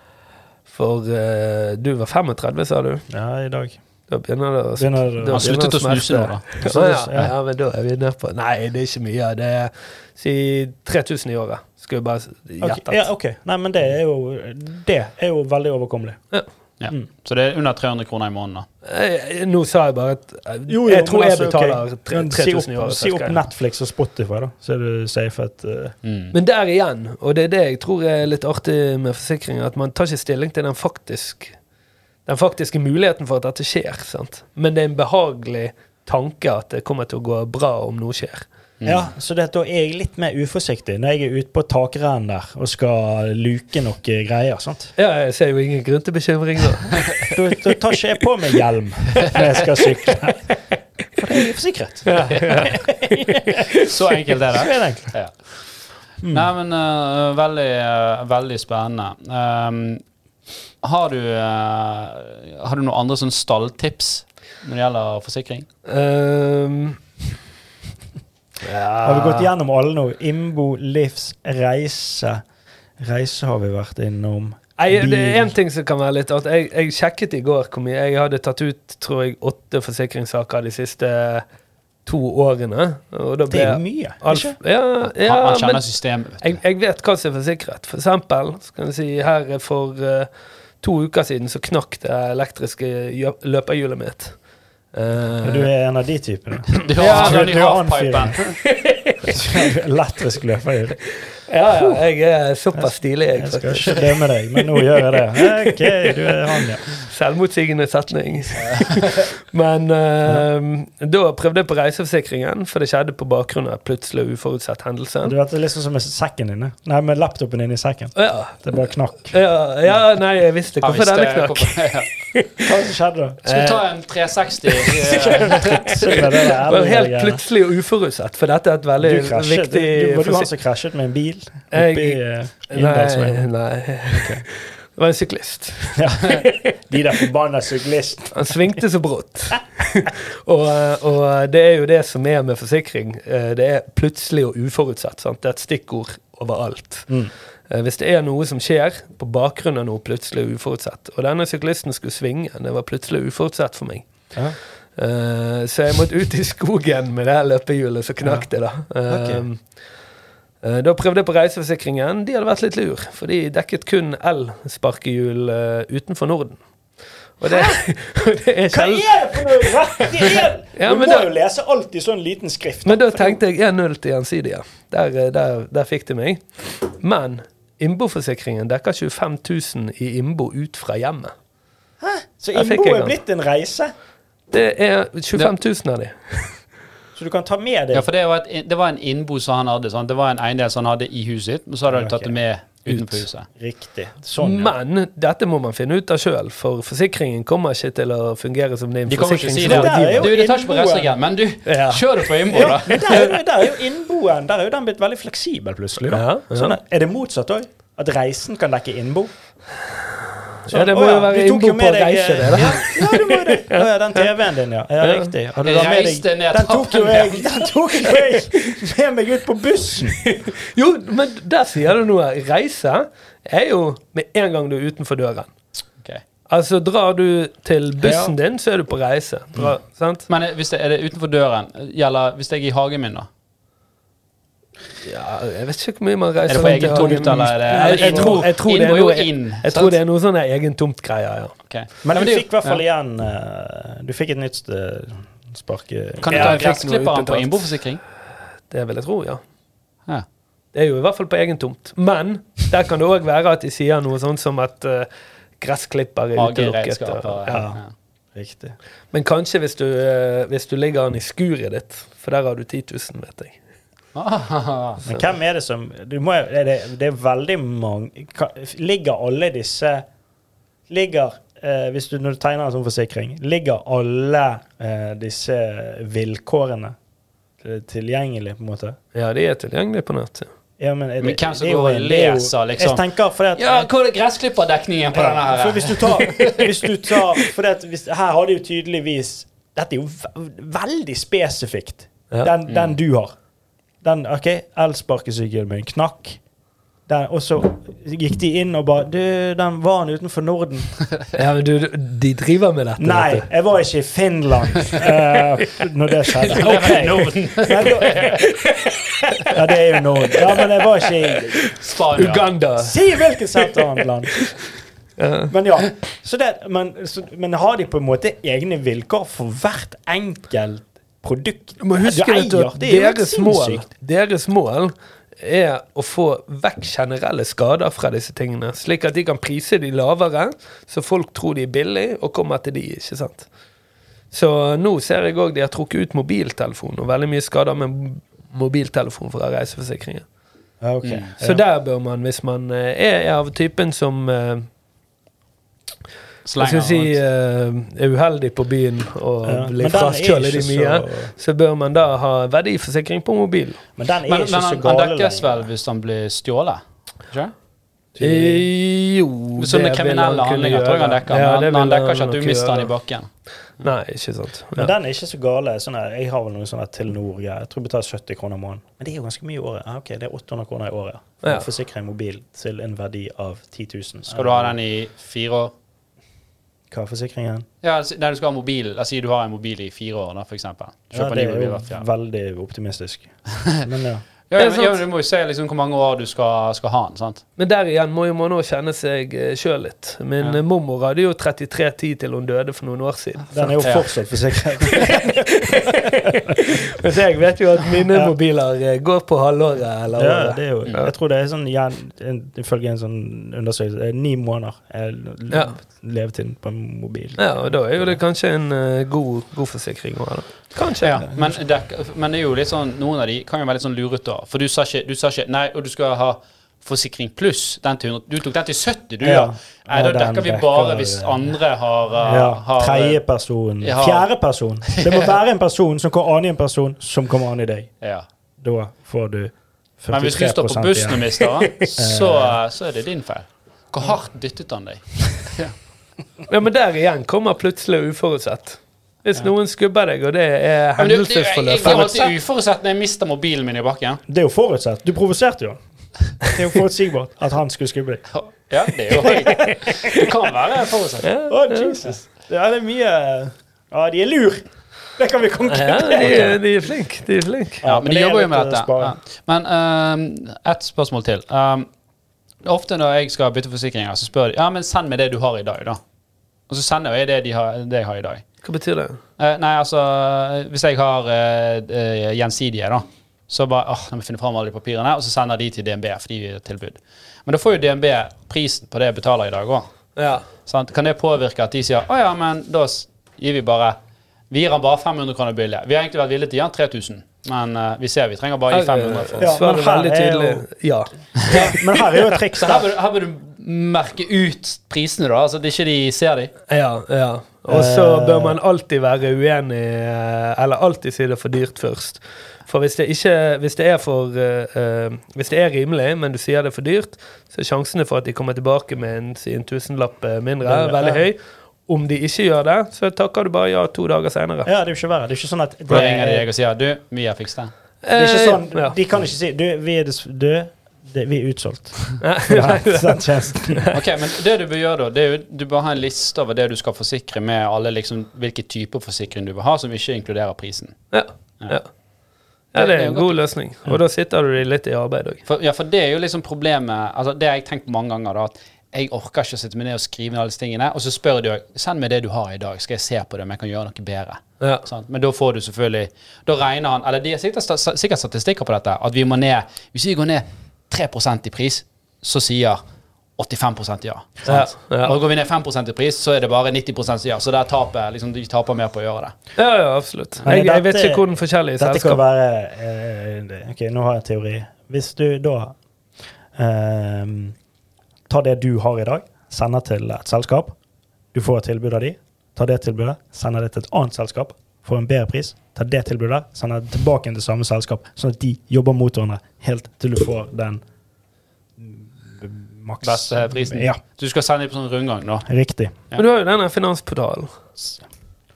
For uh, du var 35, sa du? Ja, i dag. Da begynner det å Begynner da Han sluttet å snuse nå, smerte. da. Så Å, ja, ja, men da er vi nede på Nei, det er ikke mye. Det er si 3000 i året. Skal vi bare gjettet. gjette. ja, ok. Nei, men det er jo Det er jo veldig overkommelig. Ja. Mm. Så det er under 300 kroner i måneden. da. Eh, Nå sa jeg bare at eh, Jo, jo, Jeg tror jeg altså, betaler okay. 3000 i året. si opp. Netflix og Spotify, da, så er du safe at uh, Mm. Men der igjen, og det er det jeg tror er litt artig med forsikringer, at man tar ikke stilling til den faktisk den faktiske muligheten for at dette skjer. sant? Men det er en behagelig tanke at det kommer til å gå bra om noe skjer. Mm. Ja, så det, da er jeg litt mer uforsiktig når jeg er ute på takrennen der og skal luke noe greier. sant? Ja, jeg ser jo ingen grunn til bekymring da. Da, da tar ikke jeg på meg hjelm når jeg skal sykle. For det er uforsikret. Ja, ja. Så enkelt er Så det. er det enkelt. Ja. Nei, men uh, veldig, uh, veldig spennende. Um, har du uh, Har du noen andre sånn stalltips når det gjelder forsikring? Um, Har vi gått gjennom alle nå? Imbo, livs, reise. Reise har vi vært innom. Jeg, det er én ting som kan være litt at jeg, jeg sjekket i går hvor mye Jeg hadde tatt ut tror jeg, åtte forsikringssaker de siste to årene. Og da Det er mye. Alf, Ikke? ja, ja, han, han kjenner men systemet. vet jeg, jeg vet hva som er forsikret. For eksempel, skal si, her for uh, to uker siden så knakk det elektriske løperhjulet mitt. Eh, Du er en av de typene. Du har ja, du, du er halfpipen. Elektrisk løper. ja, ja, jeg er såpass stilig, jeg. Jeg skal ikke dømme deg, men nå gjør jeg det. Ok, du er han, ja. Selvmotsigende setning. Men eh, da prøvde jeg på reiseforsikringen, for det skjedde på bakgrunn av plutselig uforutsett hendelse. Du vet, det er liksom som med sekken din. Nei, med laptopen din i sekken. Ja, Det bare knakk. ja, ja, nei, jeg visste hvorfor visste denne knakk. Hva som skjedde da? Skal vi ta en 360? eh, Så med det var helt plutselig og uforutsett, for dette er et veldig Du krasjet. viktig Du, var du han forsi- som krasjet med en bil Jeg- oppi Inndalsveien? Nei, nei. Okay. Det var en syklist. Ja. De der forbanna syklist. Han svingte så brått. og, eh, og det er jo det som er med forsikring. Eh, Det er plutselig og uforutsett. Sant? Det er et stikkord overalt. Mm. Eh, Hvis det er noe som skjer på bakgrunn av noe plutselig og uforutsett, og denne syklisten skulle svinge, det var plutselig uforutsett for meg. Ja. Uh, så jeg måtte ut i skogen med det løpehjulet, så knakk det, da. Eh, Ok. Eh, da prøvde jeg på reiseforsikringen. De hadde vært litt lur, for de dekket kun elsparkehjul eh, utenfor Norden. Og det, og det er Hva er det for noe rett? Ja, du må da- jo lese alt i sånn liten skrift. Men da tenkte jeg 1-0 til Gjensidige. Der, eh, der, der fikk de meg. Men Imbo-forsikringen dekker 25 000 i innbo ut fra hjemmet. Hæ? Så jeg er blitt en reise, Det er 25 000 av de. Så du kan ta med deg Ja, for det var, et, det var en innbo som han hadde. Sant? Det var en eiendel som han hadde i huset sitt, og så hadde han okay. tatt det med utenfor Ut. huset. Riktig. Sånn, ja. Men dette må man finne ut av sjøl, for forsikringen kommer ikke til å fungere som din De forsikring. si det. der er jo Du, det tar ikke på innboen. men du, Ja. kjør du på innbo, Ja, da. men der, er jo- der er jo innboen Der er jo den blitt veldig fleksibel plutselig. Da. Ja, ja. Sånn, er det motsatt òg? At reisen kan dekke innbo? Ja, det må jo være innbo på reise, det, da. Ja, ja, du må jo det. Å ja, den TV-en din, ja. ja riktig. Har du da med deg reiste ned Den tok jo jeg, den tok jo jeg med meg ut på bussen! Jo, men der sier du noe. Reise er jo med en gang du er utenfor døren. Altså, drar du til bussen din, så er du på reise. Dra, sant? Men eh, hvis det, er det utenfor døren, gjelder hvis jeg er i hagen min, da? Ja, jeg vet ikke hvor mye man Er reiser det på rundt i egen tomt, eller er det Jeg, jeg, tror, jeg tror det er er noe. Jeg tror det er noe sånn egen tomt-greier, ja. Okay. Men du det er fikk i hvert fall ja. igjen eh, Du fikk et nytt spark. Kan du ta gressklipperen på innboforsikring? Det vil jeg tro, ja. Ja. Det er jo i hvert fall på egen tomt. Men der kan det òg være at de sier noe sånt som at uh, gressklipper er utelukket. Ja. Riktig. Men kanskje hvis du, uh, hvis du ligger den i skuret ditt, for der har du 10 000, vet jeg. Ah, Men hvem er det som du må, er det, det er veldig mange Ligger alle disse Ligger eh, Hvis du når du tegner en sånn forsikring, ligger alle eh, disse vilkårene tilgjengelig, på en måte? Ja, de er tilgjengelige på nett. ja. Men, er Men hvem som det går og det er leser, liksom? Jeg tenker fordi at Ja, hvor er gressklipperdekningen på denne her? For hvis du tar, hvis du tar fordi at hvis, Her har de jo tydeligvis Dette er jo ve veldig spesifikt. Ja. Den, den du har. Den, OK, elsparkesykkelen min knakk. Den, og så gikk de inn og bare Du, den var han utenfor Norden. Ja, men du, de driver med dette. Nei, dette. jeg var ikke i Finland uh, når det skjedde. OK. Da, ja, det er jo Norden. Ja, men jeg var ikke i Spania. Uganda. Si hvilket sant annet land. Men ja, så det, men, så, men har de på en måte egne vilkår for hvert enkelt produkt Du eier? Det er jo deres mål, deres mål er å få vekk generelle skader fra disse tingene, slik at de kan prise de lavere, så folk tror de er billige og kommer til de, ikke sant. Så nå ser jeg òg de har trukket ut mobiltelefon, og veldig mye skader med mobiltelefon fra reiseforsikringen. Okay. Mm. Så der bør man, hvis man eh, er av typen som Slenger jeg si, rundt. eh, er uheldig på byen og Ja, blir den er de mye, så- så bør man da ha verdiforsikring på mobil. Men den er Men, ikke men så han, han gal dekkes vel hvis han blir stjålet? Ikke? Eh, jo Sånne kriminelle han handlinger tror jeg han dekker. Ja, men han, han dekker ikke at du mister den i bakken. Nei, ikke sant. Men den er ikke så gale. Sånn her, jeg har vel noen sånne Telenor ja. Jeg tror jeg betaler 70 kroner i måneden. Men det er jo ganske mye i året. Ja, ok, Det er 800 kroner i året. For Ja. å forsikre en mobil til en verdi av 10 000. Skal du ha den i fire år? Hva er forsikringen? Ja, der du skal ha mobil. La oss si du har en mobil i fire år, da, eksempel. Ja, det er jo veldig optimistisk. Men ja. Ja, men, ja, men du må jo se liksom hvor mange år du skal, skal ha den. sant? Men der igjen må jo man òg kjenne seg sjøl litt. Min Ja. eh, mormor hadde jo 3310 til hun døde for noen år siden. Den er jo Ja. fortsatt forsikret. Mens jeg vet jo at mine Ja. mobiler eh, går på halvåret eller Ja, året. det er jo, jeg tror det er sånn ifølge en sånn undersøkelse, er ni måneder er Ja. levetiden på en mobil. Ja, og da er jo det kanskje en uh, god, god forsikring å Kanskje. Ja, men, det, men det er jo litt sånn, noen av de kan jo være litt sånn lurete. For du sa ikke, du sa ikke Nei, og du skal ha forsikring pluss den til 100 Du tok den til 70, du, ja. Ja. Nei, da dekker vi bare hvis andre har, uh, Ja, har Tredje person. Ja. Fjerde person. Det må være en person som kan an i en person som kommer an i deg. Ja. Da får du 43 Men hvis du står på bussen og igjen. mister den, så, så er det din feil. Hvor hardt dyttet han deg? Ja, men der igjen kommer plutselig uforutsett. Hvis noen skubber deg, og det er hendelsesforløp jeg er alltid uforutsett når jeg mister mobilen min i bakken. Det er jo forutsett. Du provoserte jo. Det er jo forutsigbart at han skulle skubbe deg. Ja, det er jo Det kan være forutsett. Å, Jesus. Ja, det er mye Ja, de er lur. Det kan vi Ja, konkludere. de, er- de er flinke. De er flinke. Ja, men de er jobber jo med dette. Ja. Men um, ett spørsmål til. Um, ofte når jeg skal bytte forsikringer, så spør de ja, men send meg det du har i dag, da. Og så sender jeg det, de har, det jeg har i dag. Hva betyr det? Eh, nei, altså Hvis jeg har eh, eh, gjensidige, da, så bare åh, oh, må finne fram alle de papirene, og så sender de til DNB fordi de gir tilbud. Men da får jo DNB prisen på det jeg betaler i dag òg. Ja. Kan det påvirke at de sier å ja, men da gir vi bare Vi gir han bare 500 kroner billig. Vi har egentlig vært villige til å gi han 3000, men uh, vi ser vi trenger bare gi 500 for Ja, men er her er jo- ja. Ja. Men her er jo et triks. Her bør, her bør du merke ut prisene, da. Altså det er ikke de ser de. Ja, ja. Og så Eh. bør man alltid være uenig, eh, eller alltid si det er for dyrt først. For hvis det ikke Hvis det er for eh, eh, Hvis det er rimelig, men du sier det er for dyrt, så er sjansene for at de kommer tilbake med en, si en tusenlapp mindre, Ja. veldig høy. Om de ikke gjør det, så takker du bare ja to dager senere. Ja, det er jo ikke verre. Det er ikke sånn at Da ringer de deg og sier du, vi har fikset det. Det er ikke sånn. De kan ikke si du, vi er, død. du, det, vi er utsolgt. Ok, men det du bør gjøre da, det er jo du bør ha en liste over det du skal forsikre med alle liksom, hvilke typer forsikring du vil ha, som ikke inkluderer prisen. Ja. ja. Ja, det er en god løsning. Og da sitter du litt i arbeid òg. Ja, for det er jo liksom problemet altså Det har jeg tenkt på mange ganger, da, at jeg orker ikke å sitte meg ned og skrive ned alle disse tingene. Og så spør de òg send meg det du har i dag, skal jeg se på det om jeg kan gjøre noe bedre. Ja. Sånn? Men da får du selvfølgelig Da regner han Eller de har sikkert statistikker på dette. At vi må ned Hvis vi går ned 3% i pris, så sier 85 ja. Sant? Ja, ja. Og går vi ned 5% i pris, så er det bare 90% ja. Så der taper liksom, de taper mer på å gjøre det. Ja, ja, absolutt. Jeg, jeg vet dette- ikke hvordan forskjellige Dette kan være eh, Ok, nå har jeg en teori. Hvis du da ehm, tar det du har i dag, sender til et selskap, du får et tilbud av de, tar det tilbudet, sender det til et annet selskap, får en bedre pris, ta det tilbudet, sender det tilbake til samme selskap, sånn at de jobber mot hverandre helt til du får den mm, maks Beste prisen. Ja, Du skal sende dem på sånn rundgang, da. riktig. Men du har jo denne finansportalen.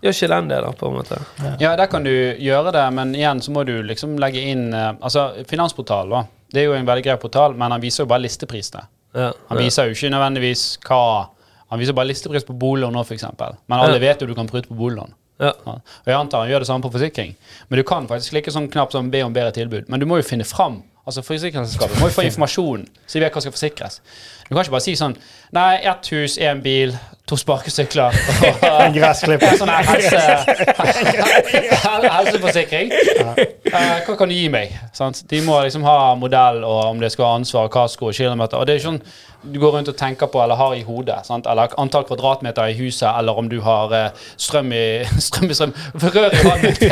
Gjør ikke den det, da, på en måte? Ja, der kan du gjøre det, men igjen så må du liksom legge inn eh, Altså, Finansportal, da. Det er jo en veldig grei portal, men han viser jo bare listeprisene. Ja. Han viser jo ikke nødvendigvis hva Han viser bare listepris på boliglån nå, f.eks. Men alle Ja. vet jo du kan prute på boliglån. Ja. Ja. Og jeg antar han gjør det samme på forsikring. Men du kan faktisk klikke sånn knapp som be om bedre tilbud. Men du må jo finne fram. Altså Forsikringsselskapet må jo få informasjon, så de vet hva som skal forsikres. Du kan ikke bare si sånn Nei, ett hus, én bil, to sparkesykler og En gressklipper. sånn helse, helseforsikring. Eh, hva kan du gi meg? Sant? De må liksom ha modell, og om det skal ha ansvar, kasko og kilometer. Og det er ikke sånn du går rundt og tenker på eller har i hodet. Sant? Eller antall kvadratmeter i huset, eller om du har eh, strøm i strøm i strøm. Rør i vannet.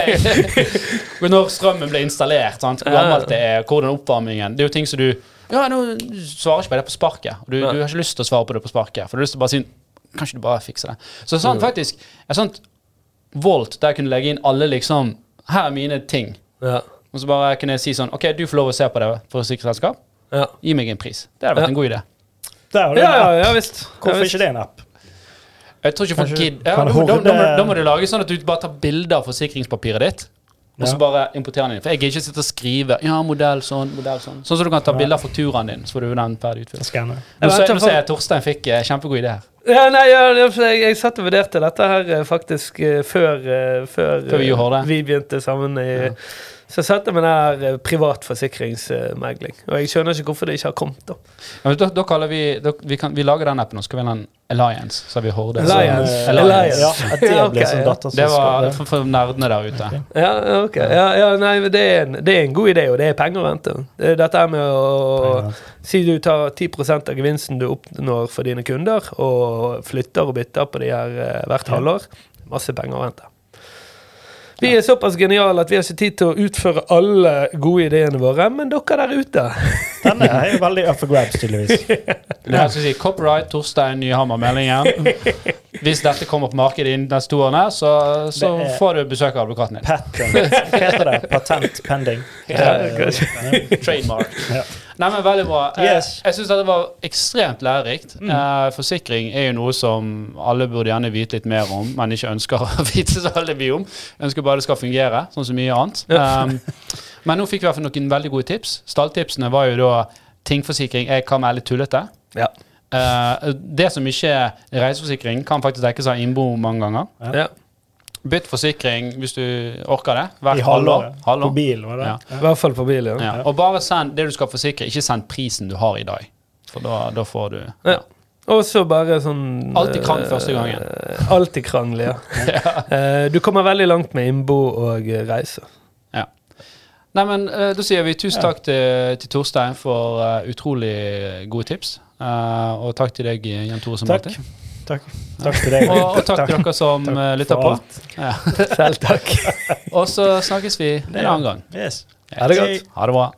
Når strømmen ble installert, sant? hvor gammelt det er, hvordan oppvarmingen Det er jo ting som du Ja, nå svarer ikke på det på sparket. Du, du har ikke lyst til å svare på det på sparket, for du har lyst til å bare si Kanskje du bare fikser det. Så sånn faktisk Et sånt Volt der jeg kunne legge inn alle liksom Her er mine ting. Ja. Og så bare kunne jeg si sånn OK, du får lov å se på det for sikkerhetsselskap. Ja. Gi meg en pris. Det hadde vært Ja. en god idé. Der har du Ja, en ja, app. ja visst. Ja, Hvorfor visst. ikke det er en app? Jeg tror ikke folk gidder ja, da, da, da, da må du lage sånn at du bare tar bilder av forsikringspapiret ditt. Og så bare importerer den inn. For jeg gidder ikke sitte og skrive Ja, modell sånn, modell sånn. Sånn som du kan ta bilde av fakturaen din, så får du den ferdig utfylt. Nå ser jeg nå ser jeg Torstein fikk eh, kjempegod idé her. Ja, nei, ja, jeg, jeg satt og vurderte dette her eh, faktisk eh, før, eh, før, Før vi eh, det. vi begynte sammen. I, Ja. Så satte jeg meg der privat forsikringsmegling. Og jeg skjønner ikke hvorfor det ikke har kommet. da. Ja, men da, da kaller vi da, vi, kan, vi lager den appen, og skal vi ha en Alliance. Så har vi Horde. Alliance. Så, Alliance. Ja, at det blir som sånn datterselskap. Det var det for, for nerdene der ute. Ja, ok. Ja, ja, nei, det er, en, det er en god idé, og det er penger å vente. Dette er med å Si du tar 10% av gevinsten du oppnår for dine kunder, og flytter og bytter på de her eh, hvert halvår. Masse penger å vente. Vi er såpass geniale at vi har ikke tid til å utføre alle gode ideene våre, men dere der ute Denne er jo veldig up for grabs, tydeligvis. Det her skal jeg si Copyright Torstein Nyhammer-meldingen. Hvis dette kommer på markedet innen neste to årene, så, så får du besøk av advokaten din. Patent. Hva heter det? Patent pending. Ja, Eh. Trademark. Ja. Nei, men Veldig bra. Eh, Yes. Jeg syns dette var ekstremt lærerikt. Eh, forsikring er jo noe som alle burde gjerne vite litt mer om, men ikke ønsker å vite så veldig mye om. Ønsker bare det skal fungere, sånn som mye annet. Um, men nå fikk vi i hvert fall noen veldig gode tips. Stalltipsene var jo da tingforsikring jeg kan være litt tullete. Ja. Uh, det som ikke er reiseforsikring, kan faktisk dekkes av innbo mange ganger. ja. Bytt forsikring hvis du orker det. Hvert I halvår. halvår. På bil, var det? Ja. I hvert fall på bil, ja. Ja. Og bare send det du skal forsikre, ikke send prisen du har i dag. For da, da får du Ja. Og så bare sånn Alltid krang første gangen. eh, Alltid krangle, ja. Eh, du kommer veldig langt med innbo og reise. Ja. Nei, men eh, Da sier vi tusen takk til, til Torstein for utrolig gode tips. Eh, og takk til deg, Jan Tore, som Takk. alltid. Takk. Takk til deg. Og, og takk til dere som Takk eh, lytter på. Ja. Selv takk. Og så snakkes vi en annen gang. Yes. Ha det godt. Ha det bra.